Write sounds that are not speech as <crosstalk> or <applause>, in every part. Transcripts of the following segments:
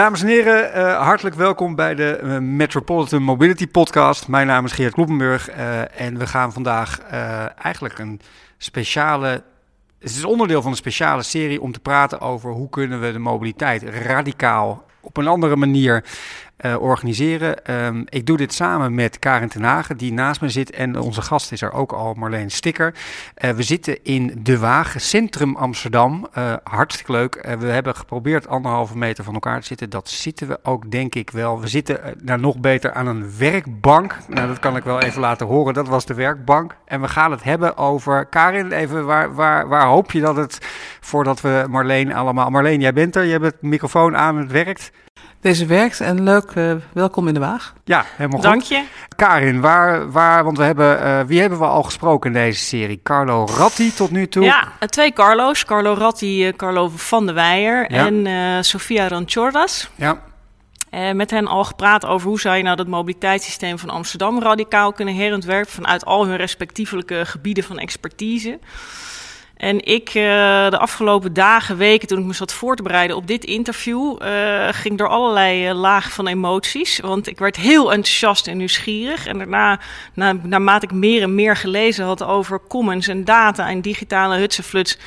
Dames en heren, uh, hartelijk welkom bij de uh, Metropolitan Mobility Podcast. Mijn naam is Geert Kloepenburg uh, en we gaan vandaag eigenlijk een speciale. Het is onderdeel van een speciale serie om te praten over hoe kunnen we de mobiliteit radicaal op een andere manier uh, organiseren. Um, ik doe dit samen met Karin ten Hagen, die naast me zit. En onze gast is er ook al, Marleen Sticker. Uh, we zitten in De Waag, centrum Amsterdam. Uh, hartstikke leuk. we hebben geprobeerd anderhalve meter van elkaar te zitten. Dat zitten we ook, denk ik wel. We zitten nou, nog beter aan een werkbank. Nou, dat kan ik wel even laten horen. Dat was de werkbank. En we gaan het hebben over... Karin, even, waar, waar, waar hoop je dat het... Voordat we Marleen allemaal... Marleen, jij bent er. Je hebt het microfoon aan, het werkt. Deze werkt en leuk, uh, welkom in de Waag. Ja, helemaal Dank goed. je. Karin, waar, waar, want we hebben, uh, wie hebben we al gesproken in deze serie? Carlo Ratti tot nu toe. Ja, twee Carlo's. Carlo Ratti, uh, Carlo van der Weijer Ja. en Sofia Ranchordas. Ja, Uh, met hen al gepraat over hoe zou je nou dat mobiliteitssysteem van Amsterdam radicaal kunnen herontwerpen vanuit al hun respectievelijke gebieden van expertise. En ik, uh, de afgelopen dagen, weken, toen ik me zat voor te bereiden op dit interview, uh, ging door allerlei uh, lagen van emoties. Want ik werd heel enthousiast en nieuwsgierig. En daarna, na, naarmate ik meer en meer gelezen had over commons en data en digitale hutsenfluts,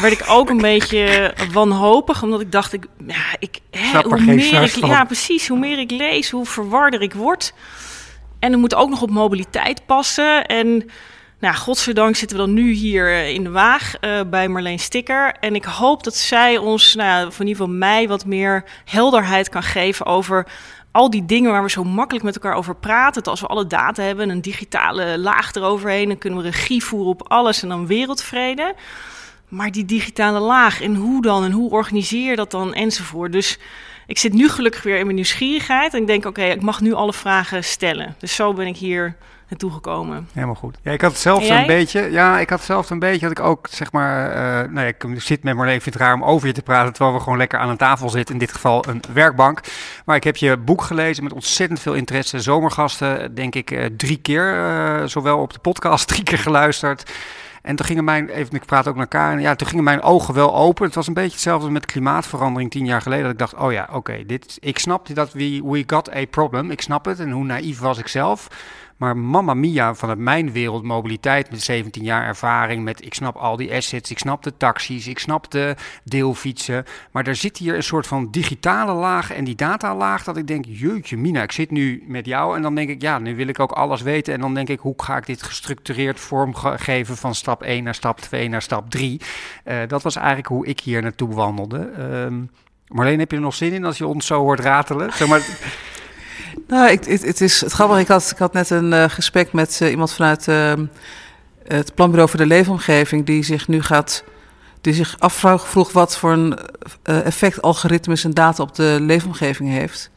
werd ik ook een beetje wanhopig. Omdat ik dacht, ik, ja, ik, hè, hoe meer ik, ja, precies, hoe meer ik lees, hoe verwarder ik word. En er moet ook nog op mobiliteit passen. En nou, godzijdank zitten we dan nu hier in de Waag uh, bij Marleen Sticker. En ik hoop dat zij ons, nou, of in ieder geval mij, wat meer helderheid kan geven over al die dingen waar we zo makkelijk met elkaar over praten. Dat als we alle data hebben, een digitale laag eroverheen, dan kunnen we regie voeren op alles en dan wereldvrede. Maar die digitale laag en hoe dan en hoe organiseer je dat dan enzovoort. Dus ik zit nu gelukkig weer in mijn nieuwsgierigheid en ik denk, oké, ik mag nu alle vragen stellen. Dus zo ben ik hier naartoe gekomen. Helemaal goed. Ja, ik had zelfs een beetje. Ja, ik had zelfs een beetje dat ik ook zeg maar. Uh, nou ja, ik zit met Marleen. Ik vind het raar om over je te praten terwijl we gewoon lekker aan een tafel zitten. In dit geval een werkbank. Maar ik heb je boek gelezen met ontzettend veel interesse. Zomergasten, denk ik, uh, drie keer. Uh, zowel op de podcast, <laughs> drie keer geluisterd. En toen gingen mijn, even, ik praat ook naar elkaar, ja, toen gingen mijn ogen wel open. Het was een beetje hetzelfde met klimaatverandering tien jaar geleden. Dat ik dacht, oh ja, oké, okay, dit, ik snap dat we, we got a problem. Ik snap het en hoe naïef was ik zelf. Maar mamma mia, vanuit mijn wereld, mobiliteit met 17 jaar ervaring, met ik snap al die assets, ik snap de taxis, ik snap de deelfietsen. Maar er zit hier een soort van digitale laag en die datalaag dat ik denk, jeetje mina, ik zit nu met jou en dan denk ik, ja, nu wil ik ook alles weten. En dan denk ik, hoe ga ik dit gestructureerd vormgeven van stap 1 naar stap 2 naar stap 3. Uh, dat was eigenlijk hoe ik hier naartoe wandelde. Um, Marleen, heb je er nog zin in als je ons zo hoort ratelen? Zeg maar, nou, ik, het, het, is het grappige. Ik had, ik had net een uh, gesprek met uh, iemand vanuit uh, het Planbureau voor de Leefomgeving, die zich nu gaat. Die zich afvroeg vroeg wat voor een effect algoritmes en data op de leefomgeving heeft.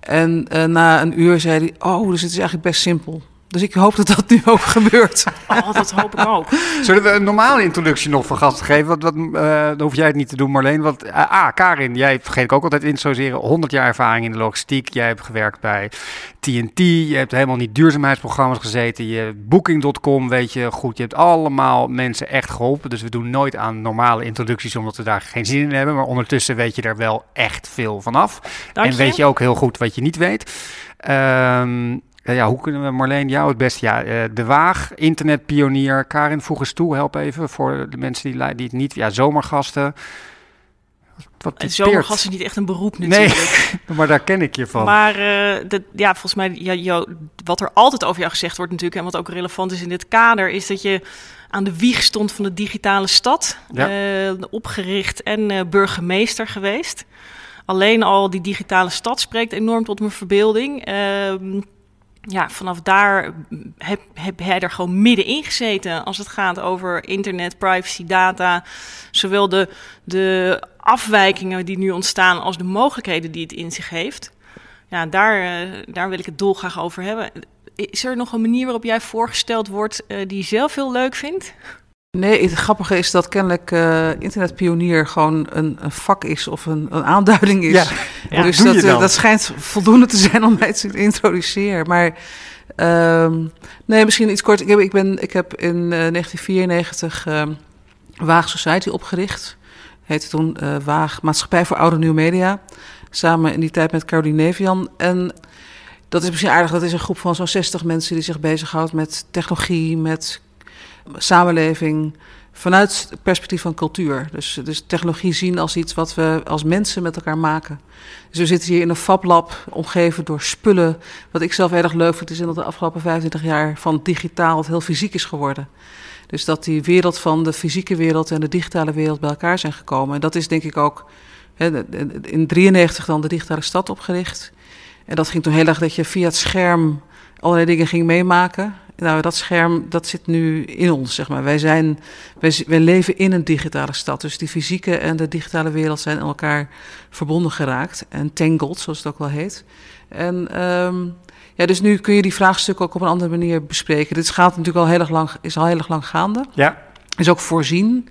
En na een uur zei hij: Oh, dus het is eigenlijk best simpel. Dus ik hoop dat dat nu ook <laughs> gebeurt. Oh, dat hoop ik ook. Zullen we een normale introductie nog van gasten geven? Wat, wat, uh, dan hoef jij het niet te doen, Marleen. Want, uh, ah, Karin, jij vergeet ik ook altijd introduceren. 100 jaar ervaring in de logistiek. Jij hebt gewerkt bij TNT. Je hebt helemaal niet duurzaamheidsprogramma's gezeten. Je Booking.com, weet je goed. Je hebt allemaal mensen echt geholpen. Dus we doen nooit aan normale introducties, omdat we daar geen zin in hebben. Maar ondertussen weet je er wel echt veel van af. Dank en weet je ook heel goed wat je niet weet. Um, ja, hoe kunnen we Marleen jou het beste? Ja, uh, De Waag, internetpionier. Karin, voeg eens toe, help even voor de mensen die, die het niet... Ja, zomergasten. Wat Zomergast is niet echt een beroep natuurlijk. Nee, <laughs> maar daar ken ik je van. Maar uh, de, ja, volgens mij, ja, jou, wat er altijd over jou gezegd wordt natuurlijk... en wat ook relevant is in dit kader... is dat je aan de wieg stond van de digitale stad. Ja. Uh, opgericht en uh, burgemeester geweest. Alleen al die digitale stad spreekt enorm tot mijn verbeelding ja, vanaf daar heb, heb hij er gewoon middenin gezeten als het gaat over internet, privacy, data. Zowel de, de afwijkingen die nu ontstaan als de mogelijkheden die het in zich heeft. Ja, daar, daar wil ik het dolgraag over hebben. Is er nog een manier waarop jij voorgesteld wordt uh, die je zelf heel leuk vindt? Nee, het grappige is dat kennelijk uh, internetpionier gewoon een, een, vak is of een, een aanduiding is. Ja, ja. Dus dat, uh, dat schijnt voldoende te zijn om mij te introduceren. Maar um, nee, misschien iets kort. Ik heb, ik ben, ik heb in uh, 1994 Waag Society opgericht. Heette toen Waag Maatschappij voor Oude Nieuwe Media. Samen in die tijd met Caroline Nevian. En dat is misschien aardig. Dat is een groep van zo'n 60 mensen die zich bezighoudt met technologie, met samenleving. Vanuit het perspectief van cultuur. Dus, dus technologie zien als iets wat we als mensen met elkaar maken. Dus we zitten hier in een fablab, omgeven door spullen. Wat ik zelf erg leuk vind, is dat de afgelopen 25 jaar van digitaal heel fysiek is geworden. Dus dat die wereld van de fysieke wereld en de digitale wereld bij elkaar zijn gekomen. En dat is denk ik ook in 93 dan de digitale stad opgericht. En dat ging toen heel erg dat je via het scherm allerlei dingen ging meemaken. Nou, dat scherm, dat zit nu in ons, zeg maar. Wij, zijn, wij, leven in een digitale stad. Dus die fysieke en de digitale wereld zijn in elkaar verbonden geraakt. En tangled, zoals het ook wel heet. En um, ja, dus nu kun je die vraagstukken ook op een andere manier bespreken. Dit gaat natuurlijk al heel erg lang, is al heel erg lang gaande. Ja. Is ook voorzien.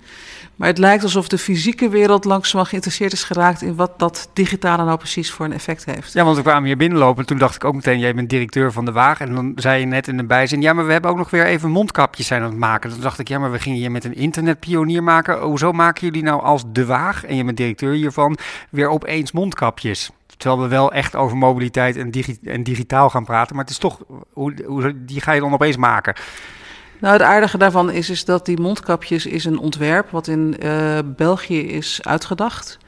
Maar het lijkt alsof de fysieke wereld langzaam geïnteresseerd is geraakt in wat dat digitale nou precies voor een effect heeft. Ja, want we kwamen hier binnenlopen en toen dacht ik ook meteen, jij bent directeur van de Waag. En dan zei je net in de bijzin, ja, maar we hebben ook nog weer even mondkapjes zijn aan het maken. Toen dacht ik, ja, maar we gingen hier met een internetpionier maken. Hoezo maken jullie nou als de Waag, en je bent directeur hiervan, weer opeens mondkapjes? Terwijl we wel echt over mobiliteit en, en digitaal gaan praten. Maar het is toch, hoe, hoe, die ga je dan opeens maken. Nou, het aardige daarvan is, is dat die mondkapjes is een ontwerp wat in uh, België is uitgedacht.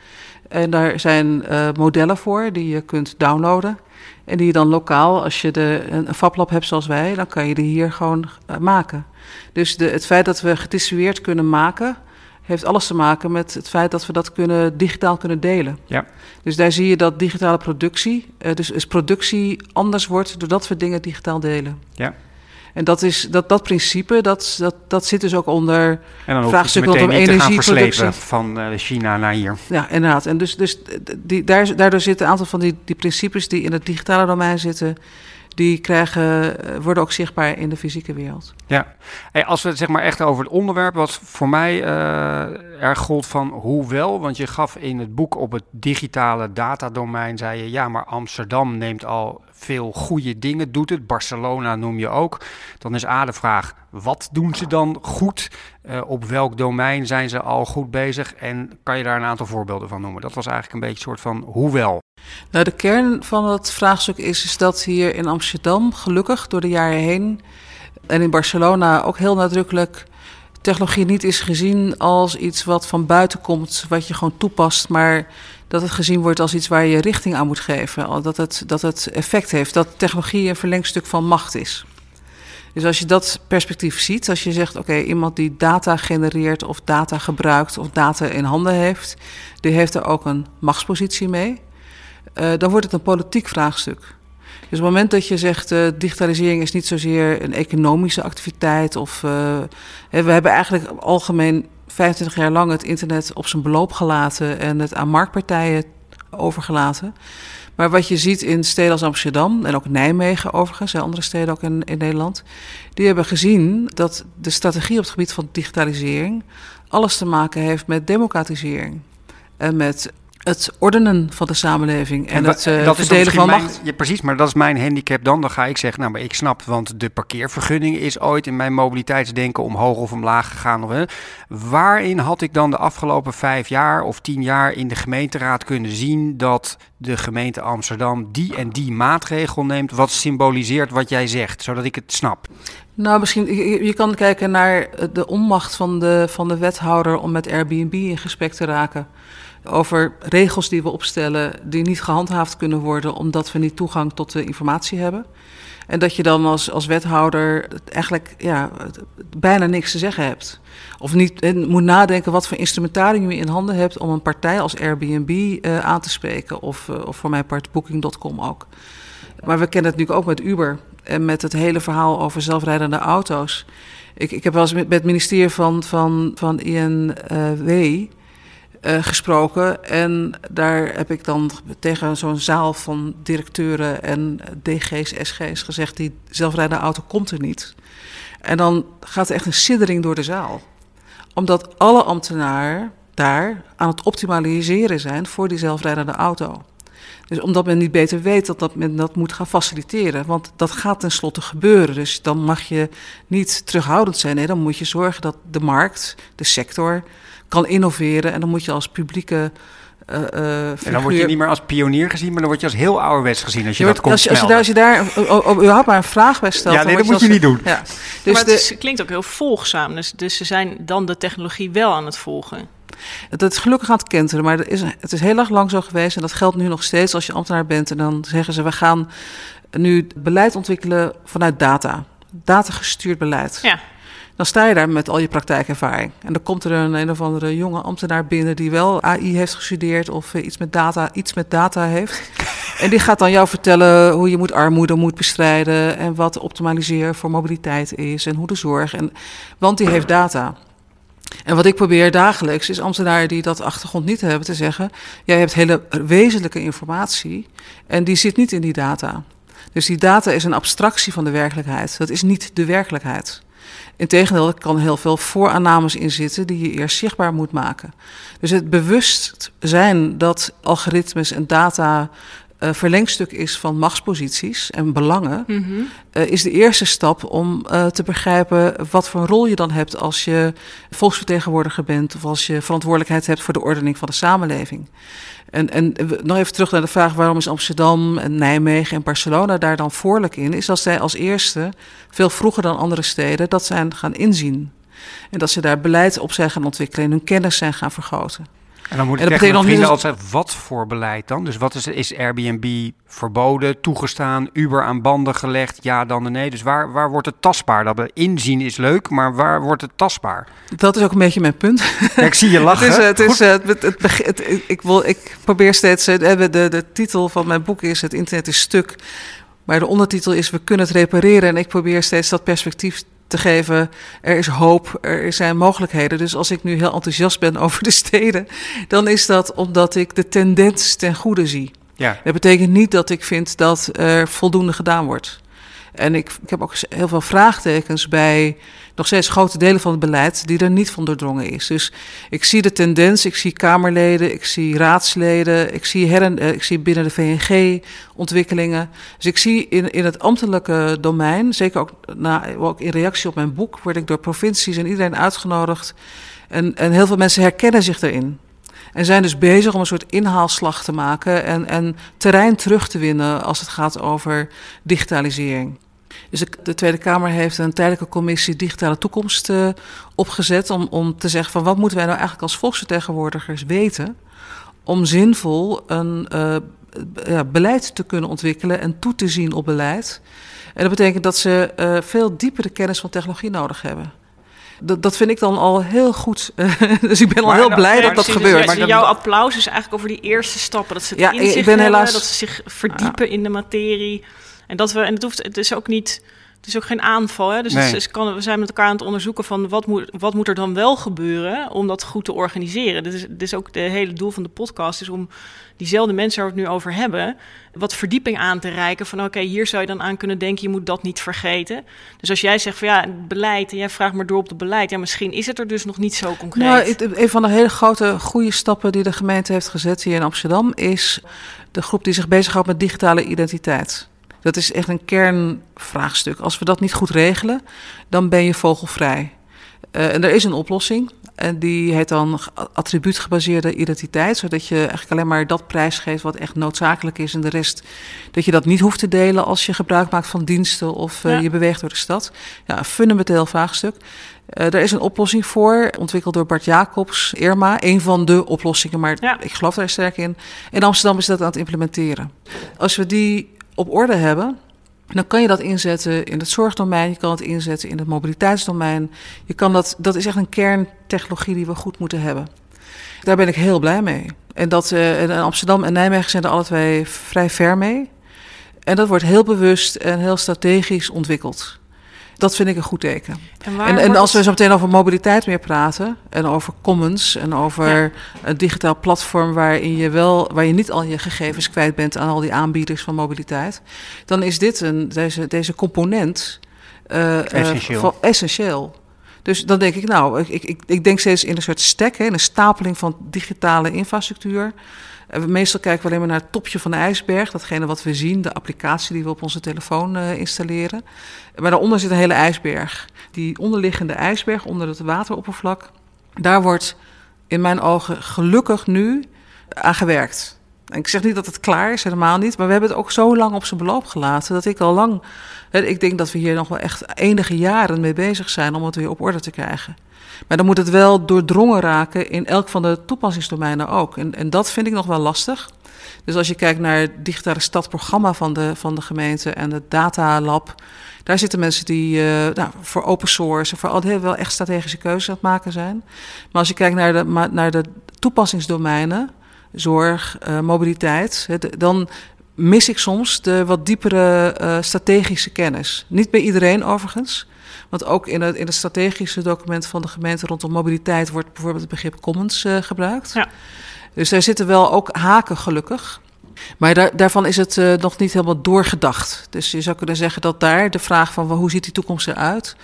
En daar zijn uh, modellen voor die je kunt downloaden. En die je dan lokaal, als je de, een, een fablab hebt zoals wij, dan kan je die hier gewoon uh, maken. Dus de, het feit dat we gedistribueerd kunnen maken, heeft alles te maken met het feit dat we dat kunnen, digitaal kunnen delen. Ja. Dus daar zie je dat digitale productie, dus, dus productie anders wordt doordat we dingen digitaal delen. Ja. En dat, is, dat, dat principe, dat, dat, dat zit dus ook onder vraagstukken rondom energieproductie. van uh, China naar hier. Ja, inderdaad. En dus, dus die, daar, daardoor zitten een aantal van die, die principes die in het digitale domein zitten, die krijgen, eh, worden ook zichtbaar in de fysieke wereld. Ja, als we het zeg maar echt over het onderwerp, wat voor mij uh, erg gold van hoe wel, want je gaf in het boek op het digitale datadomein, zei je ja, maar Amsterdam neemt al veel goede dingen, doet het. Barcelona noem je ook. Dan is A de vraag, wat doen ze dan goed? Uh, op welk domein zijn ze al goed bezig? En kan je daar een aantal voorbeelden van noemen? Dat was eigenlijk een beetje een soort van hoe wel. Nou, de kern van het vraagstuk is, is dat hier in Amsterdam, gelukkig door de jaren heen, en in Barcelona ook heel nadrukkelijk, technologie niet is gezien als iets wat van buiten komt, wat je gewoon toepast, maar dat het gezien wordt als iets waar je richting aan moet geven. Dat het, dat het effect heeft, dat technologie een verlengstuk van macht is. Dus als je dat perspectief ziet, als je zegt: oké, iemand die data genereert of data gebruikt of data in handen heeft, die heeft er ook een machtspositie mee. Uh, dan wordt het een politiek vraagstuk. Dus op het moment dat je zegt uh, digitalisering is niet zozeer een economische activiteit of uh, we hebben eigenlijk algemeen 25 jaar lang het internet op zijn beloop gelaten en het aan marktpartijen overgelaten. Maar wat je ziet in steden als Amsterdam en ook Nijmegen overigens, en andere steden ook in, in Nederland, die hebben gezien dat de strategie op het gebied van digitalisering alles te maken heeft met democratisering. En met het ordenen van de samenleving en, en het uh, dat verdelen van macht. ja, precies, maar dat is mijn handicap dan. Dan ga ik zeggen, nou, maar ik snap, want de parkeervergunning is ooit in mijn mobiliteitsdenken omhoog of omlaag gegaan. Of, hè. Waarin had ik dan de afgelopen vijf jaar of tien jaar in de gemeenteraad kunnen zien dat de gemeente Amsterdam die en die maatregel neemt, wat symboliseert wat jij zegt, zodat ik het snap? Nou, misschien, je, je kan kijken naar de onmacht van de, van de wethouder om met Airbnb in gesprek te raken over regels die we opstellen die niet gehandhaafd kunnen worden omdat we niet toegang tot de informatie hebben. En dat je dan als, als wethouder eigenlijk ja, bijna niks te zeggen hebt. Of niet moet nadenken wat voor instrumentarium je in handen hebt om een partij als Airbnb uh, aan te spreken. Of, uh, of voor mijn part Booking.com ook. Maar we kennen het nu ook met Uber en met het hele verhaal over zelfrijdende auto's. Ik, ik heb wel eens met, het ministerie van, van, van INW uh, gesproken. En daar heb ik dan tegen zo'n zaal van directeuren en DG's, SG's gezegd: die zelfrijdende auto komt er niet. En dan gaat er echt een siddering door de zaal. Omdat alle ambtenaren daar aan het optimaliseren zijn voor die zelfrijdende auto. Dus omdat men niet beter weet dat, dat men dat moet gaan faciliteren. Want dat gaat tenslotte gebeuren. Dus dan mag je niet terughoudend zijn. Nee, dan moet je zorgen dat de markt, de sector, kan innoveren. En dan moet je als publieke uh, En dan word je niet meer als pionier gezien, maar dan word je als heel ouderwets gezien als je, dat komt als, als je daar, als je daar überhaupt maar een vraag bij stelt... Ja, nee, dat moet je, niet doen. Ja. Dus maar het klinkt ook heel volgzaam. Dus, dus ze zijn dan de technologie wel aan het volgen. Dat is gelukkig aan het kenteren, maar is, het is heel erg lang zo geweest. En dat geldt nu nog steeds als je ambtenaar bent. En dan zeggen ze, we gaan nu beleid ontwikkelen vanuit data. Data gestuurd beleid. Ja. Dan sta je daar met al je praktijkervaring. En dan komt er een, een of andere jonge ambtenaar binnen die wel AI heeft gestudeerd of iets met data, iets met data heeft. <laughs> en die gaat dan jou vertellen hoe je moet armoede moet bestrijden en wat optimaliseren voor mobiliteit is en hoe de zorg. En, want die heeft data. En wat ik probeer dagelijks is ambtenaren die dat achtergrond niet hebben te zeggen: jij hebt hele wezenlijke informatie en die zit niet in die data. Dus die data is een abstractie van de werkelijkheid. Dat is niet de werkelijkheid. Integendeel, er kan heel veel vooraannames in zitten die je eerst zichtbaar moet maken. Dus het bewust zijn dat algoritmes en data uh, verlengstuk is van machtsposities en belangen, mm -hmm. uh, is de eerste stap om uh, te begrijpen wat voor een rol je dan hebt als je volksvertegenwoordiger bent of als je verantwoordelijkheid hebt voor de ordening van de samenleving. En, en nog even terug naar de vraag waarom is Amsterdam en Nijmegen en Barcelona daar dan voorlijk in, is dat zij als eerste, veel vroeger dan andere steden, dat zijn gaan inzien. En dat ze daar beleid op zijn gaan ontwikkelen en hun kennis zijn gaan vergroten. En dan moet ik tegen mijn vrienden altijd, wat voor beleid dan? Dus wat is, is Airbnb verboden, toegestaan, Uber aan banden gelegd, ja dan nee? Dus waar, waar wordt het tastbaar? Dat inzien is leuk, maar waar wordt het tastbaar? Dat is ook een beetje mijn punt. ik zie je <laughs> lachen. het is, het is, het, het, het, ik, wil, ik probeer steeds, de, de, de titel van mijn boek is Het internet is stuk. Maar de ondertitel is We kunnen het repareren. En ik probeer steeds dat perspectief te geven. Er is hoop, er zijn mogelijkheden. Dus als ik nu heel enthousiast ben over de steden, dan is dat omdat ik de tendens ten goede zie. Ja. Dat betekent niet dat ik vind dat er voldoende gedaan wordt. En ik, ik heb ook heel veel vraagtekens bij nog steeds grote delen van het beleid die er niet van doordrongen is. Dus ik zie de tendens, ik zie Kamerleden, ik zie raadsleden, ik zie, her eh, ik zie binnen de VNG ontwikkelingen. Dus ik zie in, in het ambtelijke domein, zeker ook, na, ook in reactie op mijn boek, word ik door provincies en iedereen uitgenodigd. En, en heel veel mensen herkennen zich daarin. En zijn dus bezig om een soort inhaalslag te maken en, en terrein terug te winnen als het gaat over digitalisering. Dus de, Tweede Kamer heeft een tijdelijke commissie Digitale Toekomst uh, opgezet om, om te zeggen van wat moeten wij nou eigenlijk als volksvertegenwoordigers weten om zinvol een uh, ja, beleid te kunnen ontwikkelen en toe te zien op beleid. En dat betekent dat ze uh, veel diepere kennis van technologie nodig hebben. Dat, dat vind ik dan al heel goed. <laughs> dus ik ben al heel blij dat dat gebeurt. maar jouw applaus is eigenlijk over die eerste stappen. Dat ze het ja, inzicht ik ben hebben, helaas... dat ze zich verdiepen in de materie. En dat we, en het hoeft, het is ook niet, het is ook geen aanval. Hè? Dus het is, kan, we zijn met elkaar aan het onderzoeken van wat moet, wat moet er dan wel gebeuren om dat goed te organiseren. Dit is, dit is ook het hele doel van de podcast, is om diezelfde mensen waar we het nu over hebben, wat verdieping aan te reiken. Van oké, hier zou je dan aan kunnen denken, je moet dat niet vergeten. Dus als jij zegt van ja, het beleid, en jij vraagt maar door op het beleid, ja, misschien is het er dus nog niet zo concreet. Nou, een van de hele grote goede stappen die de gemeente heeft gezet hier in Amsterdam is de groep die zich bezighoudt met digitale identiteit. Dat is echt een kernvraagstuk. Als we dat niet goed regelen, dan ben je vogelvrij. Uh, en er is een oplossing. En die heet dan attribuutgebaseerde identiteit. Zodat je eigenlijk alleen maar dat prijsgeeft wat echt noodzakelijk is. En de rest dat je dat niet hoeft te delen als je gebruik maakt van diensten of uh, je beweegt door de stad. Ja, een fundamenteel vraagstuk. Uh, er is een oplossing voor, ontwikkeld door Bart Jacobs, Irma. Een van de oplossingen, maar ja. ik geloof daar sterk in. In Amsterdam is dat aan het implementeren. Als we die op orde hebben, dan kan je dat inzetten in het zorgdomein, je kan het inzetten in het mobiliteitsdomein. Je kan dat, dat is echt een kerntechnologie die we goed moeten hebben. Daar ben ik heel blij mee. En dat uh, Amsterdam en Nijmegen zijn er alle twee vrij ver mee. En dat wordt heel bewust en heel strategisch ontwikkeld. Dat vind ik een goed teken. En, en, als we zo meteen over mobiliteit meer praten en over commons en over een digitaal platform waarin je wel, waar je niet al je gegevens kwijt bent aan al die aanbieders van mobiliteit, dan is dit een, deze, deze component uh, essentieel. Uh, essentieel. Dus dan denk ik, nou, ik, ik, ik denk steeds in een soort stek, hè, een stapeling van digitale infrastructuur. Meestal kijken we alleen maar naar het topje van de ijsberg, datgene wat we zien, de applicatie die we op onze telefoon uh, installeren. Maar daaronder zit een hele ijsberg. Die onderliggende ijsberg onder het wateroppervlak, daar wordt in mijn ogen gelukkig nu aan gewerkt. En ik zeg niet dat het klaar is, helemaal niet. Maar we hebben het ook zo lang op zijn beloop gelaten dat ik al lang. Ik denk dat we hier nog wel echt enige jaren mee bezig zijn om het weer op orde te krijgen. Maar dan moet het wel doordrongen raken in elk van de toepassingsdomeinen ook. En, en dat vind ik nog wel lastig. Dus als je kijkt naar het digitale stadprogramma van de, van de gemeente en het datalab, daar zitten mensen die uh, nou, voor open source, voor al heel wel echt strategische keuzes aan het maken zijn. Maar als je kijkt naar de, naar de toepassingsdomeinen, zorg, uh, mobiliteit, dan mis ik soms de wat diepere uh, strategische kennis. Niet bij iedereen overigens. Want ook in het, in het strategische document van de gemeente rondom mobiliteit wordt bijvoorbeeld het begrip commons uh, gebruikt. Ja. Dus daar zitten wel ook haken, gelukkig. Maar daar, daarvan is het uh, nog niet helemaal doorgedacht. Dus je zou kunnen zeggen dat daar de vraag van hoe ziet die toekomst eruit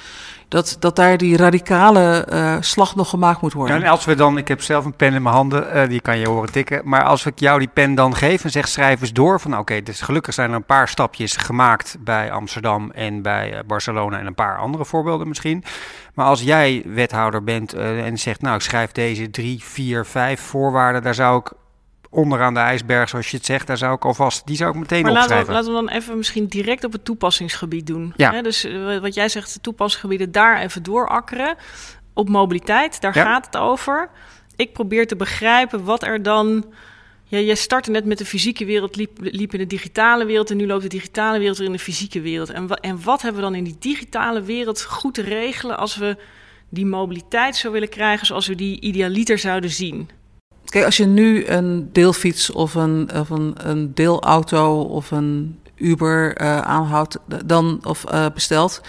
dat, dat daar die radicale uh, slag nog gemaakt moet worden. En als we dan, ik heb zelf een pen in mijn handen, uh, die kan je horen tikken. Maar als ik jou die pen dan geef en zeg schrijf eens door van oké, dus gelukkig zijn er een paar stapjes gemaakt bij Amsterdam en bij uh, Barcelona en een paar andere voorbeelden misschien. Maar als jij wethouder bent en zegt nou ik schrijf deze drie, vier, vijf voorwaarden, daar zou ik onderaan de ijsberg, zoals je het zegt, daar zou ik alvast, die zou ik meteen maar opschrijven. Laten we, laten we dan even misschien direct op het toepassingsgebied doen. Ja. dus eh, wat jij zegt, de toepassingsgebieden daar even doorakkeren. Op mobiliteit, daar gaat het over. Ik probeer te begrijpen wat er dan... Ja, jij startte net met de fysieke wereld, liep, liep in de digitale wereld... en nu loopt de digitale wereld weer in de fysieke wereld. En, en wat hebben we dan in die digitale wereld goed te regelen... als we die mobiliteit zo willen krijgen zoals we die idealiter zouden zien? Kijk, als je nu een deelfiets of een, of een, een deelauto of een Uber uh, aanhoudt dan, of uh, bestelt,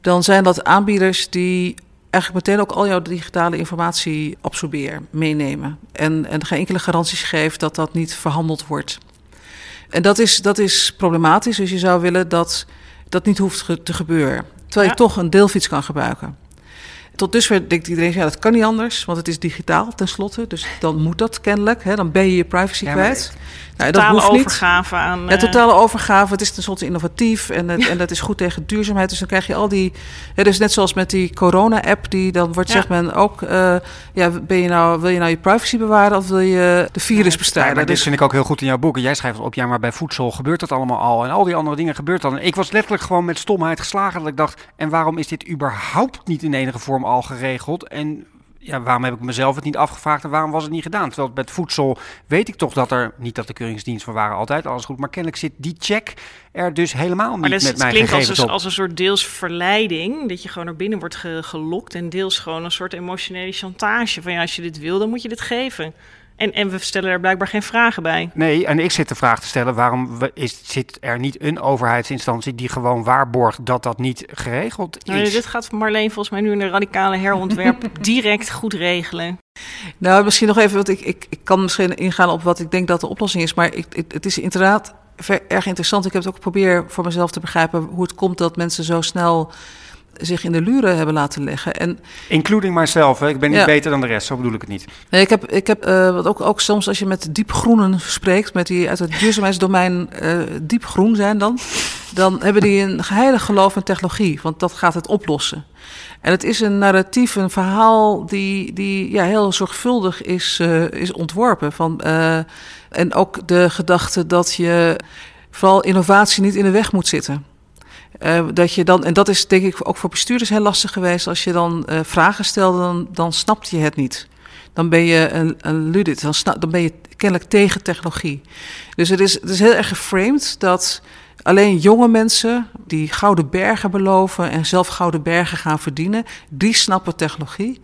dan zijn dat aanbieders die eigenlijk meteen ook al jouw digitale informatie absorberen, meenemen. En, en geen enkele garanties geeft dat dat niet verhandeld wordt. En dat is, dat is problematisch, dus je zou willen dat dat niet hoeft te gebeuren. Terwijl je toch een deelfiets kan gebruiken. Tot dusver denkt iedereen, ja, dat kan niet anders, want het is digitaal tenslotte. Dus dan moet dat kennelijk, hè, dan ben je je privacy kwijt. Nou, totale dat overgave aan... Ja, totale overgave. Het is tenslotte innovatief en, het, en dat is goed tegen duurzaamheid. Dus dan krijg je al die... Ja, dus net zoals met die corona-app, die dan wordt, zegt men ook... Uh, ja, ben je nou, wil je nou je privacy bewaren of wil je de virus bestrijden? Ja, dit dus... vind ik ook heel goed in jouw boek. En jij schrijft op, ja, maar bij voedsel gebeurt dat allemaal al. En al die andere dingen gebeurt dan. En ik was letterlijk gewoon met stomheid geslagen dat ik dacht... en waarom is dit überhaupt niet in enige vorm al geregeld? En ja, waarom heb ik mezelf het niet afgevraagd en waarom was het niet gedaan? Terwijl met voedsel weet ik toch dat er, niet dat de keuringsdienst van waren altijd alles goed, maar kennelijk zit die check er dus helemaal niet maar met gegevens klinkt als, een, als een soort deels verleiding, dat je gewoon naar binnen wordt gelokt en deels gewoon een soort emotionele chantage van ja, als je dit wil, dan moet je dit geven. En, en we stellen er blijkbaar geen vragen bij. Nee, en ik zit de vraag te stellen: waarom is, zit er niet een overheidsinstantie die gewoon waarborgt dat dat niet geregeld is? Nee, dit gaat Marleen volgens mij nu in de radicale herontwerp <laughs> direct goed regelen. Nou, misschien nog even, want ik, ik, ik kan misschien ingaan op wat ik denk dat de oplossing is. Maar ik, het, het is inderdaad erg interessant. Ik heb het ook geprobeerd voor mezelf te begrijpen hoe het komt dat mensen zo snel zich in de luren hebben laten leggen. En, Including myself, hè? ik ben niet beter dan de rest, zo bedoel ik het niet. Nee, ik heb, ik heb uh, wat ook, ook soms als je met diepgroenen spreekt, met die uit het duurzaamheidsdomein uh, diepgroen zijn dan, dan hebben die een heilig geloof in technologie, want dat gaat het oplossen. En het is een narratief, een verhaal die, die ja, heel zorgvuldig is, uh, is ontworpen. Van, en ook de gedachte dat je vooral innovatie niet in de weg moet zitten. Uh, dat je dan, en dat is denk ik ook voor bestuurders heel lastig geweest. Als je dan uh, vragen stelde, dan, dan snapt je het niet. Dan ben je een, een ludit, dan, snap, dan ben je kennelijk tegen technologie. Dus het is, het is heel erg geframed dat alleen jonge mensen die gouden bergen beloven en zelf gouden bergen gaan verdienen, die snappen technologie.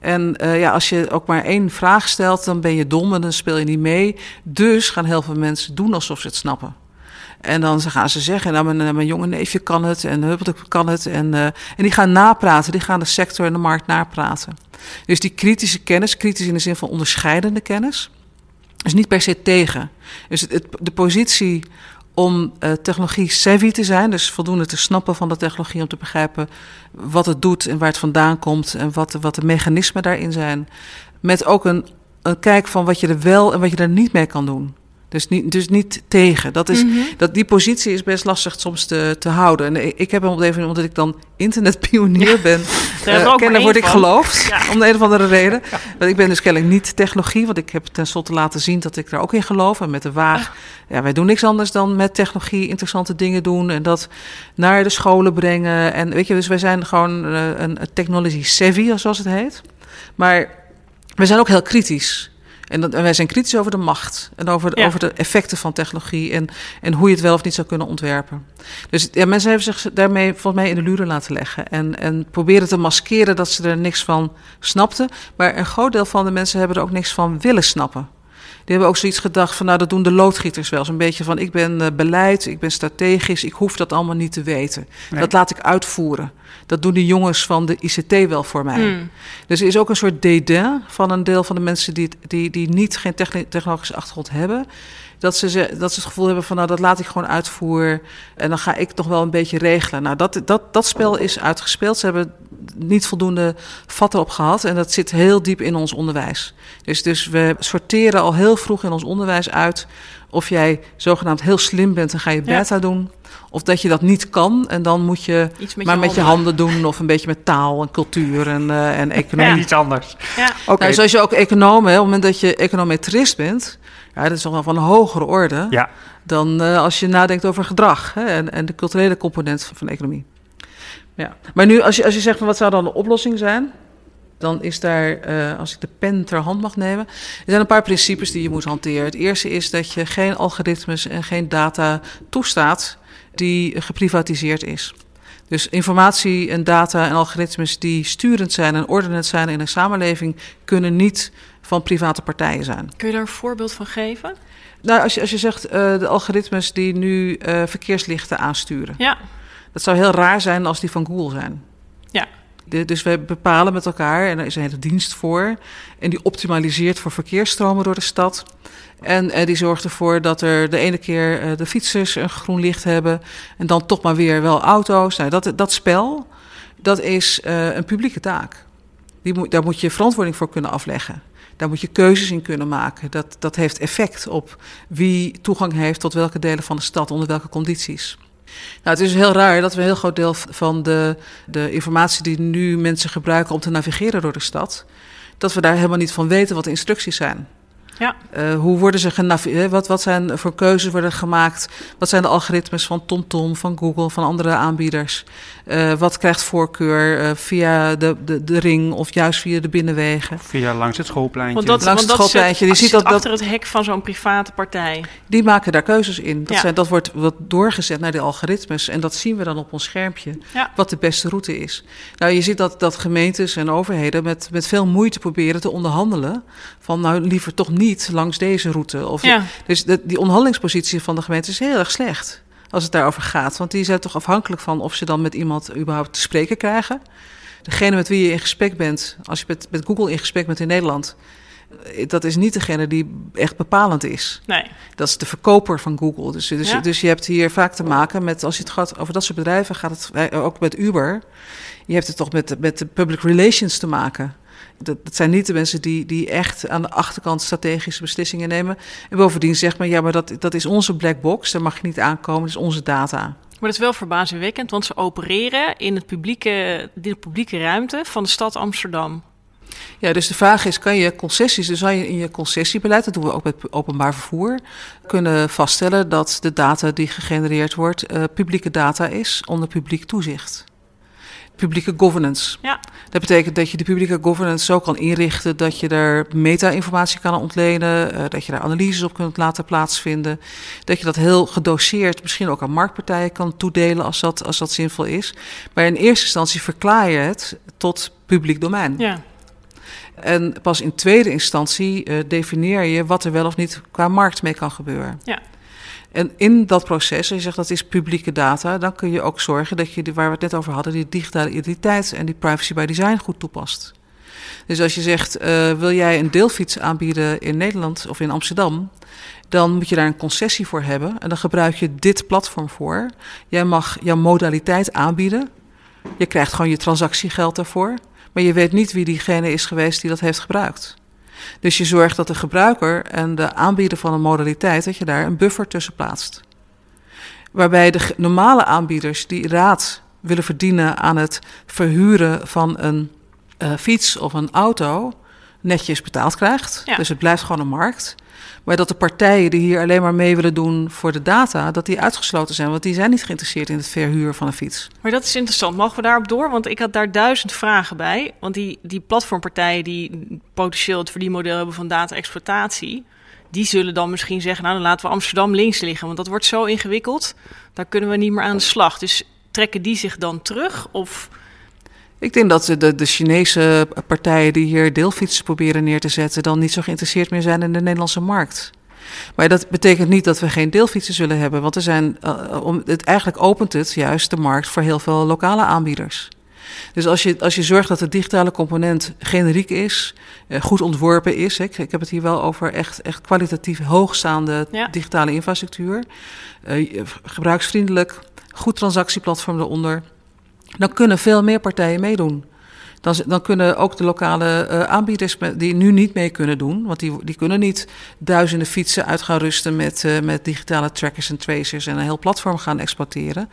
En uh, ja, als je ook maar één vraag stelt, dan ben je dom en dan speel je niet mee. Dus gaan heel veel mensen doen alsof ze het snappen. En dan gaan ze zeggen, nou, mijn, mijn jonge neefje kan het en Huppeltuk kan het. En, uh, en die gaan napraten, die gaan de sector en de markt napraten. Dus die kritische kennis, kritisch in de zin van onderscheidende kennis, is niet per se tegen. Dus het, de positie om uh, technologie savvy te zijn, dus voldoende te snappen van de technologie, om te begrijpen wat het doet en waar het vandaan komt en wat, wat de mechanismen daarin zijn. Met ook een, een kijk van wat je er wel en wat je er niet mee kan doen. Dus niet, dus niet tegen. Dat is, mm-hmm. dat, die positie is best lastig soms te, te houden. En ik heb hem op even omdat ik dan internetpionier ben, <laughs> uh, kennelijk word ik geloofd, om de een of andere reden. <laughs> Want ik ben dus kennelijk niet technologie, want ik heb tenslotte laten zien dat ik daar ook in geloof. En met de waag, ja, wij doen niks anders dan met technologie interessante dingen doen en dat naar de scholen brengen. En weet je, dus wij zijn gewoon uh, een technology savvy, zoals het heet. Maar we zijn ook heel kritisch. En, dat, wij zijn kritisch over de macht en over, over de effecten van technologie en, en hoe je het wel of niet zou kunnen ontwerpen. Dus ja, mensen hebben zich daarmee volgens mij in de luren laten leggen en, en proberen te maskeren dat ze er niks van snapten. Maar een groot deel van de mensen hebben er ook niks van willen snappen. Die hebben ook zoiets gedacht van, nou dat doen de loodgieters wel. Zo'n beetje van, ik ben uh, beleid, ik ben strategisch, ik hoef dat allemaal niet te weten. Dat laat ik uitvoeren. Dat doen die jongens van de ICT wel voor mij. Hmm. Dus er is ook een soort dédain van een deel van de mensen die, die, die niet geen technologische achtergrond hebben. Dat ze, dat ze het gevoel hebben van, nou dat laat ik gewoon uitvoeren en dan ga ik toch wel een beetje regelen. Nou, dat, dat, dat spel is uitgespeeld. Ze hebben niet voldoende vat erop gehad en dat zit heel diep in ons onderwijs. Dus, dus we sorteren al heel vroeg in ons onderwijs uit of jij zogenaamd heel slim bent en ga je beta doen. Of dat je dat niet kan en dan moet je maar met je handen doen of een beetje met taal en cultuur en, uh, en economie. Ja. Iets anders. Ja. Okay. Nou, zoals je ook econoom, hè, op het moment dat je econometrist bent, ja, dat is nog wel van een hogere orde ja. dan uh, als je nadenkt over gedrag hè, en, en de culturele component van, van economie. Ja. Maar nu, als je, als je zegt van wat zou dan de oplossing zijn, dan is daar, uh, als ik de pen ter hand mag nemen, er zijn een paar principes die je moet hanteren. Het eerste is dat je geen algoritmes en geen data toestaat die geprivatiseerd is. Dus informatie en data en algoritmes die sturend zijn en ordenend zijn in een samenleving, kunnen niet van private partijen zijn. Kun je daar een voorbeeld van geven? Nou, als je, als je zegt uh, de algoritmes die nu uh, verkeerslichten aansturen. Ja. Dat zou heel raar zijn als die van Google zijn. Ja. De, dus we bepalen met elkaar, en er is een hele dienst voor, en die optimaliseert voor verkeersstromen door de stad. En uh, die zorgt ervoor dat er de ene keer uh, de fietsers een groen licht hebben en dan toch maar weer wel auto's. Nou, dat, dat spel, dat is uh, een publieke taak. Die moet, daar moet je verantwoording voor kunnen afleggen. Daar moet je keuzes in kunnen maken. Dat, dat heeft effect op wie toegang heeft tot welke delen van de stad, onder welke condities. Nou, het is heel raar dat we een heel groot deel van de, de informatie die nu mensen gebruiken om te navigeren door de stad, dat we daar helemaal niet van weten wat de instructies zijn. Ja. Uh, hoe worden ze genavigeerd? Wat, wat zijn voor keuzes worden gemaakt? Wat zijn de algoritmes van TomTom, van Google, van andere aanbieders? Uh, wat krijgt voorkeur uh, via de, de, de ring of juist via de binnenwegen? Via langs het schoolpleintje. Want dat, langs want het schoolpleintje. Je ziet dat, achter het hek van zo'n private partij. Die maken daar keuzes in. Dat, ja. zijn, dat wordt, wordt doorgezet naar de algoritmes. En dat zien we dan op ons schermpje. Ja. Wat de beste route is. Nou, je ziet dat, dat gemeentes en overheden met, met veel moeite proberen te onderhandelen. Van nou liever toch niet langs deze route. Of ja. Dus de, die onderhandelingspositie van de gemeente is heel erg slecht als het daarover gaat. Want die zijn toch afhankelijk van of ze dan met iemand überhaupt te spreken krijgen. Degene met wie je in gesprek bent, als je met, met Google in gesprek bent in Nederland, eh, dat is niet degene die echt bepalend is. Nee. Dat is de verkoper van Google. Dus, dus, ja. dus je hebt hier vaak te maken met, als je het gaat over dat soort bedrijven, gaat het eh, ook met Uber. Je hebt het toch met, met de public relations te maken. Dat, dat, zijn niet de mensen die, die echt aan de achterkant strategische beslissingen nemen. En bovendien zegt men, ja, maar dat, dat is onze black box, daar mag je niet aankomen, dat is onze data. Maar dat is wel verbazingwekkend, want ze opereren in, het publieke, in de publieke ruimte van de stad Amsterdam. Ja, dus de vraag is, kan je concessies, dus zou je in je concessiebeleid, dat doen we ook met openbaar vervoer, kunnen vaststellen dat de data die gegenereerd wordt uh, publieke data is onder publiek toezicht publieke governance. Ja. Dat betekent dat je de publieke governance zo kan inrichten dat je daar meta-informatie kan ontlenen, uh, dat je daar analyses op kunt laten plaatsvinden, dat je dat heel gedoseerd misschien ook aan marktpartijen kan toedelen als dat, als dat zinvol is. Maar in eerste instantie verklaar je het tot publiek domein. Ja. En pas in tweede instantie uh, definieer je wat er wel of niet qua markt mee kan gebeuren. Ja. En in dat proces, als je zegt dat is publieke data, dan kun je ook zorgen dat je, waar we het net over hadden, die digitale identiteit en die privacy by design goed toepast. Dus als je zegt, uh, wil jij een deelfiets aanbieden in Nederland of in Amsterdam, dan moet je daar een concessie voor hebben. En dan gebruik je dit platform voor. Jij mag jouw modaliteit aanbieden. Je krijgt gewoon je transactiegeld daarvoor. Maar je weet niet wie diegene is geweest die dat heeft gebruikt. Dus je zorgt dat de gebruiker en de aanbieder van een modaliteit, dat je daar een buffer tussen plaatst. Waarbij de normale aanbieders die raad willen verdienen aan het verhuren van een uh, fiets of een auto netjes betaald krijgt. Dus het blijft gewoon een markt. Maar dat de partijen die hier alleen maar mee willen doen voor de data, dat die uitgesloten zijn. Want die zijn niet geïnteresseerd in het verhuur van een fiets. Maar dat is interessant. Mogen we daarop door? Want ik had daar duizend vragen bij. Want die, die platformpartijen die potentieel het verdienmodel hebben van data-exploitatie. Die zullen dan misschien zeggen, nou dan laten we Amsterdam links liggen. Want dat wordt zo ingewikkeld, daar kunnen we niet meer aan de slag. Dus trekken die zich dan terug? Of ik denk dat de, de Chinese partijen die hier deelfietsen proberen neer te zetten, dan niet zo geïnteresseerd meer zijn in de Nederlandse markt. Maar dat betekent niet dat we geen deelfietsen zullen hebben, want er zijn, uh, om, het, eigenlijk opent het juist de markt voor heel veel lokale aanbieders. Dus als je, als je zorgt dat de digitale component generiek is, uh, goed ontworpen is, ik, ik heb het hier wel over echt, echt kwalitatief hoogstaande digitale infrastructuur, uh, gebruiksvriendelijk, goed transactieplatform eronder dan kunnen veel meer partijen meedoen. Dan, dan kunnen ook de lokale uh, aanbieders die nu niet mee kunnen doen, want die, die kunnen niet duizenden fietsen uit gaan rusten met, uh, met digitale trackers en tracers en een heel platform gaan exploiteren.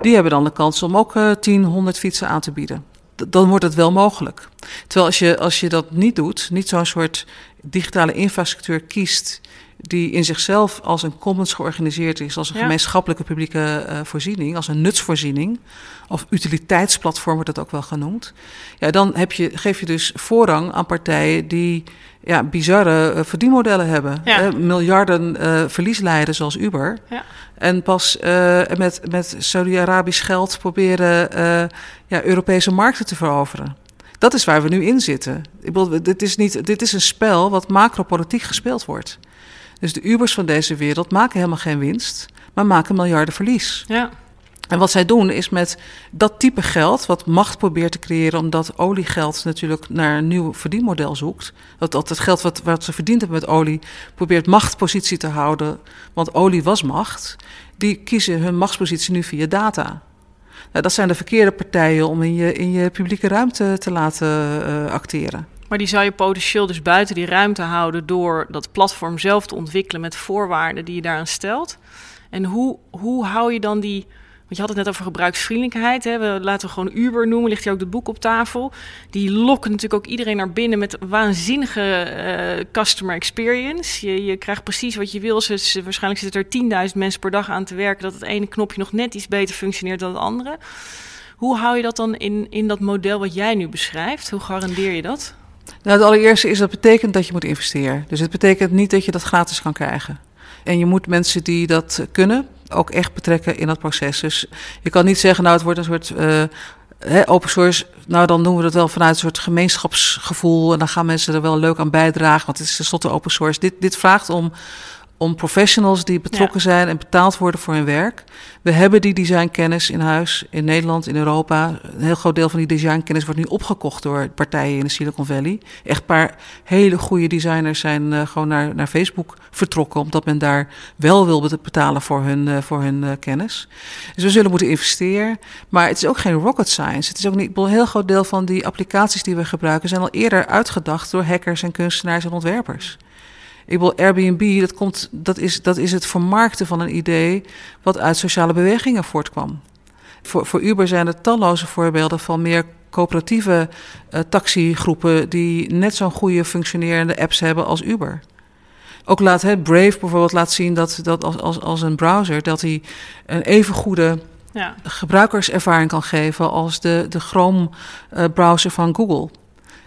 Die hebben dan de kans om ook uh, 10, 100 fietsen aan te bieden. dan wordt het wel mogelijk. Terwijl als je, als je dat niet doet, niet zo'n soort digitale infrastructuur kiest die in zichzelf als een commons georganiseerd is, als een gemeenschappelijke publieke uh, voorziening, als een nutsvoorziening, of utiliteitsplatform wordt dat ook wel genoemd. Ja, dan heb je, geef je dus voorrang aan partijen die ja, bizarre uh, verdienmodellen hebben. Ja. miljarden verlies leiden, zoals Uber. Ja. En pas met, met Saudi-Arabisch geld proberen ja, Europese markten te veroveren. Dat is waar we nu in zitten. Ik bedoel, dit, is niet, dit is een spel wat macropolitiek gespeeld wordt. Dus de Ubers van deze wereld maken helemaal geen winst, maar maken miljarden verlies. Ja. En wat zij doen is met dat type geld, wat macht probeert te creëren, omdat oliegeld natuurlijk naar een nieuw verdienmodel zoekt. Dat, dat het geld wat, wat ze verdiend hebben met olie probeert machtpositie te houden, want olie was macht. Die kiezen hun machtspositie nu via data. Nou, dat zijn de verkeerde partijen om in je, in je publieke ruimte te laten uh, acteren. Maar die zou je potentieel dus buiten die ruimte houden door dat platform zelf te ontwikkelen met voorwaarden die je daaraan stelt. En hoe, hoe hou je dan die. Want je had het net over gebruiksvriendelijkheid. Hè? We, laten we gewoon Uber noemen. Ligt hier ook het boek op tafel. Die lokken natuurlijk ook iedereen naar binnen met waanzinnige uh, customer experience. Je, je krijgt precies wat je wil. Dus waarschijnlijk zitten er 10.000 mensen per dag aan te werken. Dat het ene knopje nog net iets beter functioneert dan het andere. Hoe hou je dat dan in, in dat model wat jij nu beschrijft? Hoe garandeer je dat? Nou, het allereerste is dat betekent dat je moet investeren. Dus het betekent niet dat je dat gratis kan krijgen. En je moet mensen die dat kunnen ook echt betrekken in dat proces. Dus je kan niet zeggen, nou, het wordt een soort uh, open source. Nou, dan doen we dat wel vanuit een soort gemeenschapsgevoel. En dan gaan mensen er wel leuk aan bijdragen, want het is tenslotte open source. Dit, dit vraagt om om professionals die betrokken zijn en betaald worden voor hun werk. We hebben die designkennis in huis in Nederland, in Europa. Een heel groot deel van die designkennis wordt nu opgekocht door partijen in de Silicon Valley. Echt een paar hele goede designers zijn uh, gewoon naar, naar Facebook vertrokken, omdat men daar wel wil betalen voor hun, uh, voor hun uh, kennis. Dus we zullen moeten investeren. Maar het is ook geen rocket science. Het is ook niet. Een heel groot deel van die applicaties die we gebruiken zijn al eerder uitgedacht door hackers en kunstenaars en ontwerpers. Ik wil Airbnb, dat, komt, dat, is, dat is het vermarkten van een idee wat uit sociale bewegingen voortkwam. Voor, voor Uber zijn er talloze voorbeelden van meer coöperatieve uh, taxigroepen die net zo'n goede functionerende apps hebben als Uber. Ook laat hè, Brave bijvoorbeeld laat zien dat, dat als, als, als een browser dat hij een even goede ja. gebruikerservaring kan geven als de, de Chrome uh, browser van Google.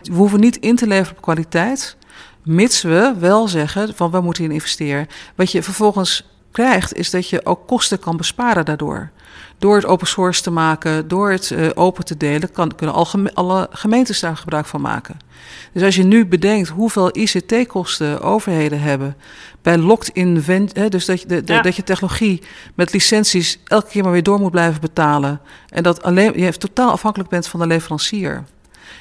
We hoeven niet in te leveren op kwaliteit, Mits we wel zeggen van we moeten in investeren. Wat je vervolgens krijgt, is dat je ook kosten kan besparen daardoor. Door het open source te maken, door het uh, open te delen, kan, kunnen alle, alle gemeentes daar gebruik van maken. Dus als je nu bedenkt hoeveel ICT-kosten overheden hebben bij locked-in, dus dat je, de, de, dat je technologie met licenties elke keer maar weer door moet blijven betalen. En dat alleen, je totaal afhankelijk bent van de leverancier.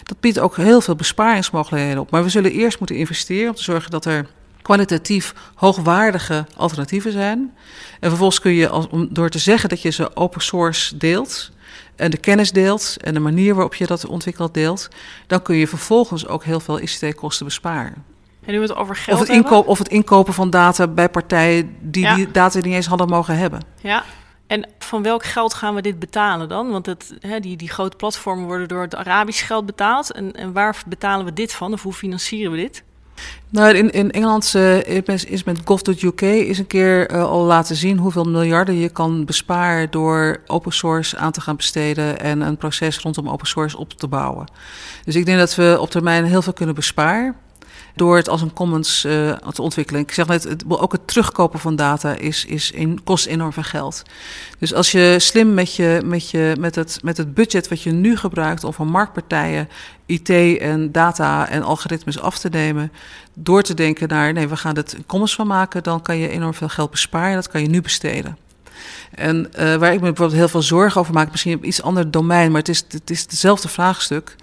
Dat biedt ook heel veel besparingsmogelijkheden op. Maar we zullen eerst moeten investeren om te zorgen dat er kwalitatief hoogwaardige alternatieven zijn. En vervolgens kun je, als, om, door te zeggen dat je ze open source deelt en de kennis deelt en de manier waarop je dat ontwikkeld deelt, dan kun je vervolgens ook heel veel ICT-kosten besparen. En nu het over geld of het, inkoop, of het inkopen van data bij partijen die die data niet eens hadden mogen hebben. Ja, En van welk geld gaan we dit betalen dan? Want het, hè, die, die grote platformen worden door het Arabisch geld betaald. En, en waar betalen we dit van? Of hoe financieren we dit? Nou, in, in Engeland uh, is met Gov.uk is een keer uh, al laten zien hoeveel miljarden je kan besparen door open source aan te gaan besteden en een proces rondom open source op te bouwen. Dus ik denk dat we op termijn heel veel kunnen besparen door het als een commons uh, te ontwikkelen. Ik zeg net, het, ook het terugkopen van data is, is in, kost enorm veel geld. Dus als je slim met, je, met, je, met, het, met het budget wat je nu gebruikt om van marktpartijen IT en data en algoritmes af te nemen, door te denken naar nee, we gaan het commons van maken, dan kan je enorm veel geld besparen. Dat kan je nu besteden. En uh, waar ik me bijvoorbeeld heel veel zorgen over maak, misschien op iets ander domein, maar het is, het is hetzelfde vraagstuk.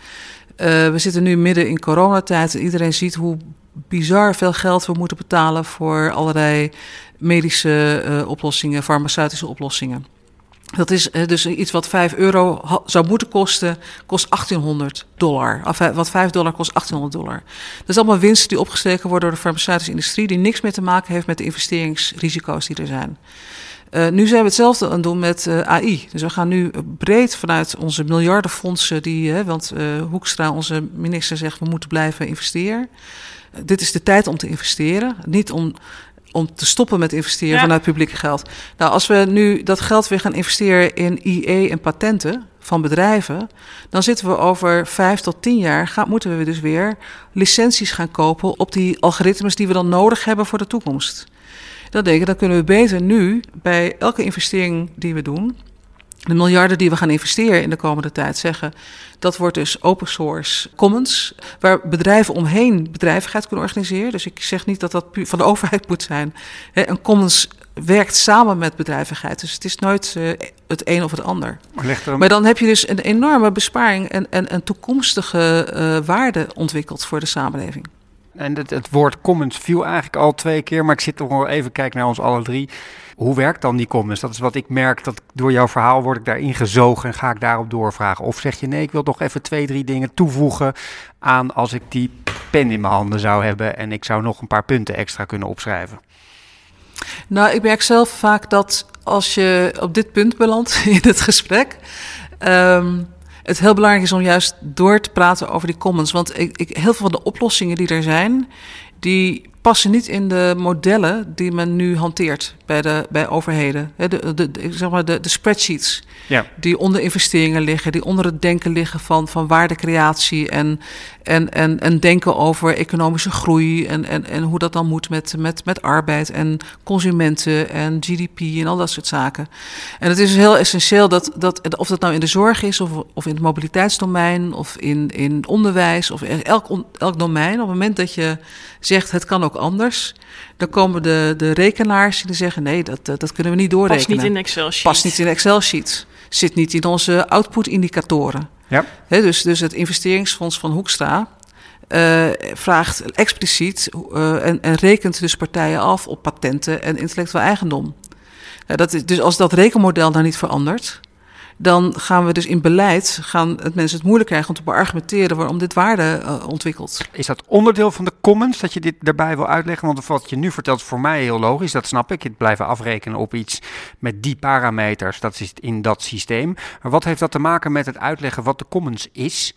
Uh, we zitten nu midden in coronatijd en iedereen ziet hoe bizar veel geld we moeten betalen voor allerlei medische uh, oplossingen, farmaceutische oplossingen. Dat is uh, dus iets wat 5 euro zou moeten kosten, kost 1800 dollar. Of wat 5 dollar kost 1800 dollar. Dat is allemaal winsten die opgesteken worden door de farmaceutische industrie, die niks meer te maken heeft met de investeringsrisico's die er zijn. Uh, nu zijn we hetzelfde aan het doen met uh, AI. Dus we gaan nu breed vanuit onze miljardenfondsen, die, want Hoekstra, onze minister, zegt we moeten blijven investeren. dit is de tijd om te investeren. Niet om, om te stoppen met investeren ja. vanuit publieke geld. Nou, als we nu dat geld weer gaan investeren in IE en patenten van bedrijven, dan zitten we over vijf tot tien jaar, gaan, moeten we dus weer licenties gaan kopen op die algoritmes die we dan nodig hebben voor de toekomst. Dan denk ik, dan kunnen we beter nu bij elke investering die we doen, de miljarden die we gaan investeren in de komende tijd zeggen, dat wordt dus open source commons, waar bedrijven omheen bedrijvigheid kunnen organiseren. Dus ik zeg niet dat dat van de overheid moet zijn. Een commons werkt samen met bedrijvigheid, dus het is nooit uh, het een of het ander. Maar, maar, dan heb je dus een enorme besparing en, en een toekomstige uh, waarde ontwikkeld voor de samenleving. En het, het, woord commons viel eigenlijk al twee keer, maar ik zit toch wel even kijken naar ons alle drie. Hoe werkt dan die commons? Dat is wat ik merk, dat door jouw verhaal word ik daarin gezogen en ga ik daarop doorvragen. Of zeg je nee, ik wil toch even twee, drie dingen toevoegen aan als ik die pen in mijn handen zou hebben en ik zou nog een paar punten extra kunnen opschrijven. Nou, ik merk zelf vaak dat als je op dit punt belandt <laughs> in het gesprek, um, het heel belangrijk is om juist door te praten over die commons. Want ik, ik, heel veel van de oplossingen die er zijn, die passen niet in de modellen die men nu hanteert bij, de, bij overheden. De, de, de, zeg maar de, de spreadsheets ja. die onder investeringen liggen, die onder het denken liggen van, van waardecreatie en, en, en, en denken over economische groei en, en, en hoe dat dan moet met, met, met arbeid en consumenten en GDP en al dat soort zaken. En het is heel essentieel dat, dat of dat nou in de zorg is of, of in het mobiliteitsdomein of in, in onderwijs of elk, elk domein, op het moment dat je zegt het kan ook anders, dan komen de, de rekenaars die zeggen nee, dat, dat kunnen we niet doorrekenen. Past niet in Excel-sheets. Past niet in Excel-sheets. Zit niet in onze output-indicatoren. Ja. dus, dus het investeringsfonds van Hoekstra uh, vraagt expliciet uh, en, en, rekent dus partijen af op patenten en intellectueel eigendom. Uh, dat is, dus als dat rekenmodel nou niet verandert, dan gaan we dus in beleid gaan het mensen het moeilijk krijgen om te beargumenteren waarom dit waarde uh, ontwikkelt. Is dat onderdeel van de commons dat je dit daarbij wil uitleggen? Want wat je nu vertelt is voor mij heel logisch, dat snap ik. Het blijven afrekenen op iets met die parameters, dat is in dat systeem. Maar wat heeft dat te maken met het uitleggen wat de commons is?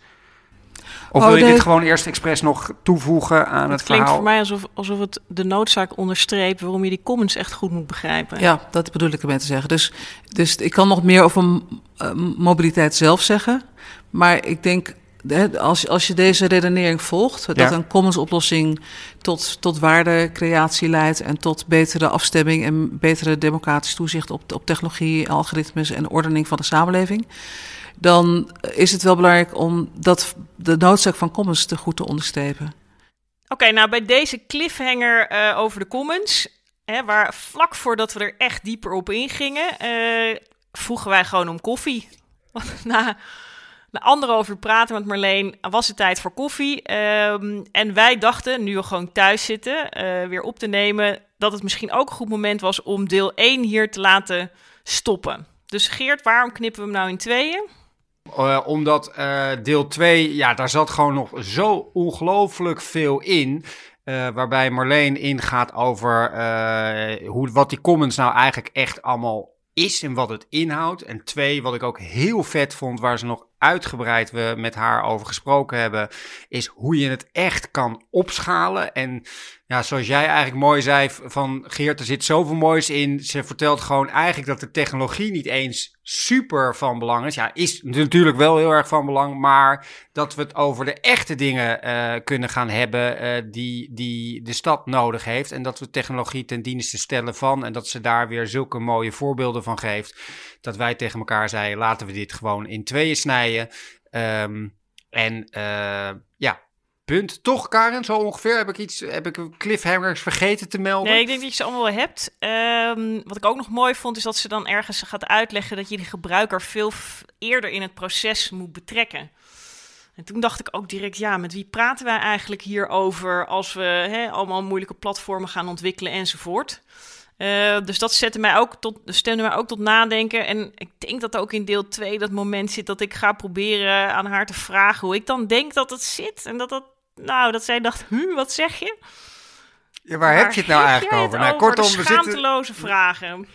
Of wil je dit gewoon eerst expres nog toevoegen aan het, het verhaal? Het klinkt voor mij alsof, alsof het de noodzaak onderstreept waarom je die commons echt goed moet begrijpen. Ja, dat bedoel ik ermee te zeggen. Dus, dus ik kan nog meer over uh, mobiliteit zelf zeggen. Maar ik denk, als, als je deze redenering volgt, dat ja. een commons oplossing tot, tot waardecreatie leidt en tot betere afstemming en betere democratisch toezicht op, op technologie, algoritmes en ordening van de samenleving dan is het wel belangrijk om dat, de noodzaak van commons te goed te onderstrepen. Oké, nou bij deze cliffhanger uh, over de commons, hè, waar vlak voordat we er echt dieper op ingingen, uh, vroegen wij gewoon om koffie. <laughs> na, na anderhalf uur praten met Marleen was het tijd voor koffie. Um, en wij dachten, nu we gewoon thuis zitten, uh, weer op te nemen, dat het misschien ook een goed moment was om deel 1 hier te laten stoppen. Dus Geert, waarom knippen we hem nou in tweeën? Uh, omdat uh, deel 2, ja, daar zat gewoon nog zo ongelooflijk veel in. Uh, waarbij Marleen ingaat over hoe, wat die comments nou eigenlijk echt allemaal is en wat het inhoudt. En twee, wat ik ook heel vet vond, waar ze nog uitgebreid we met haar over gesproken hebben, is hoe je het echt kan opschalen. En ja, zoals jij eigenlijk mooi zei van Geert, er zit zoveel moois in. Ze vertelt gewoon eigenlijk dat de technologie niet eens super van belang is. Ja, is natuurlijk wel heel erg van belang, maar dat we het over de echte dingen uh, kunnen gaan hebben uh, die, die de stad nodig heeft. En dat we technologie ten dienste stellen van en dat ze daar weer zulke mooie voorbeelden van geeft. Dat wij tegen elkaar zeiden, laten we dit gewoon in tweeën snijden. Um, en uh, ja, punt. Toch, Karen, zo ongeveer heb ik iets, heb ik cliffhangers vergeten te melden? Nee, ik denk dat je ze allemaal wel hebt. Um, wat ik ook nog mooi vond, is dat ze dan ergens gaat uitleggen dat je de gebruiker veel eerder in het proces moet betrekken. En toen dacht ik ook direct, ja, met wie praten wij eigenlijk hierover als we allemaal moeilijke platformen gaan ontwikkelen enzovoort. Uh, dus dat zette mij ook tot, stemde mij ook tot nadenken. En ik denk dat ook in deel 2 dat moment zit dat ik ga proberen aan haar te vragen hoe ik dan denk dat het zit. En dat dat nou, dat zij dacht, hm, wat zeg je? Ja, waar, heb je het nou eigenlijk over? Nou, kortom, we zitten... vragen.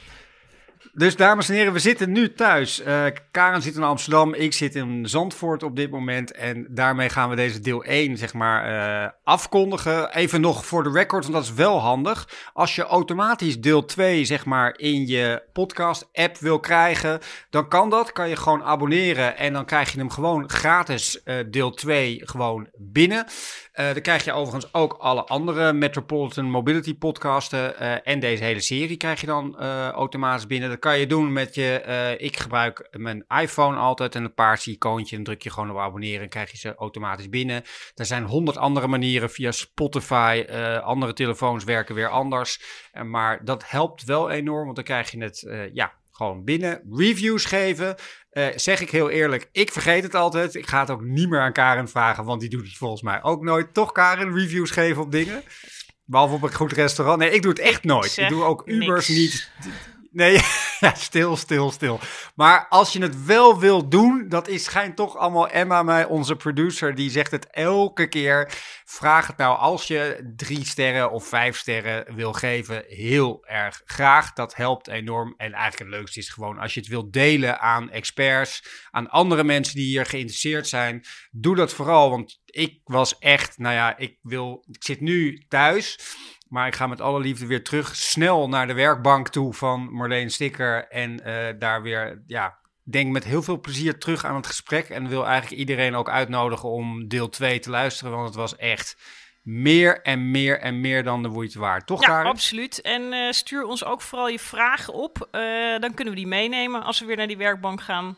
Dus dames en heren, we zitten nu thuis. Uh, Karen zit in Amsterdam, ik zit in Zandvoort op dit moment. En daarmee gaan we deze deel 1 zeg maar uh, afkondigen. Even nog voor de record, want dat is wel handig. Als je automatisch deel 2 zeg maar in je podcast app wil krijgen, dan kan dat. Kan je gewoon abonneren en dan krijg je hem gewoon gratis uh, deel 2 gewoon binnen. Uh, dan krijg je overigens ook alle andere Metropolitan Mobility podcasten. Uh, en deze hele serie krijg je dan uh, automatisch binnen. Dat kan je doen met je. ik gebruik mijn iPhone altijd en een paarse icoontje. Dan druk je gewoon op abonneren en krijg je ze automatisch binnen. Er zijn honderd andere manieren via Spotify. andere telefoons werken weer anders. maar dat helpt wel enorm, want dan krijg je het ja, gewoon binnen. Reviews geven. Uh, zeg ik heel eerlijk, ik vergeet het altijd. Ik ga het ook niet meer aan Karen vragen, want die doet het volgens mij ook nooit. Toch, Karen, reviews geven op dingen? Behalve op een goed restaurant. Nee, ik doe het echt nooit. Ik doe ook Ubers niet. Nee, <laughs> stil, stil, stil. Maar als je het wel wil doen, dat is, schijnt toch allemaal Emma, mij, onze producer, die zegt het elke keer. Vraag het nou als je drie sterren of vijf sterren wil geven, heel erg graag. Dat helpt enorm. En eigenlijk het leukste is gewoon als je het wilt delen aan experts, aan andere mensen die hier geïnteresseerd zijn. Doe dat vooral, want ik was echt, nou ja, ik wil, ik zit nu thuis. Maar ik ga met alle liefde weer terug snel naar de werkbank toe van Marleen Sticker. En uh, daar weer, ja, denk met heel veel plezier terug aan het gesprek. En wil eigenlijk iedereen ook uitnodigen om deel 2 te luisteren. Want het was echt meer en meer en meer dan de moeite waard. Toch, Ja, absoluut. En uh, stuur ons ook vooral je vragen op. Uh, dan kunnen we die meenemen als we weer naar die werkbank gaan.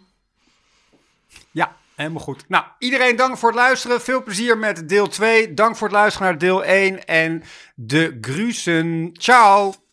Ja, Helemaal goed. Nou, iedereen dank voor het luisteren. Veel plezier met deel 2. Dank voor het luisteren naar deel 1 en de Grusen. Ciao!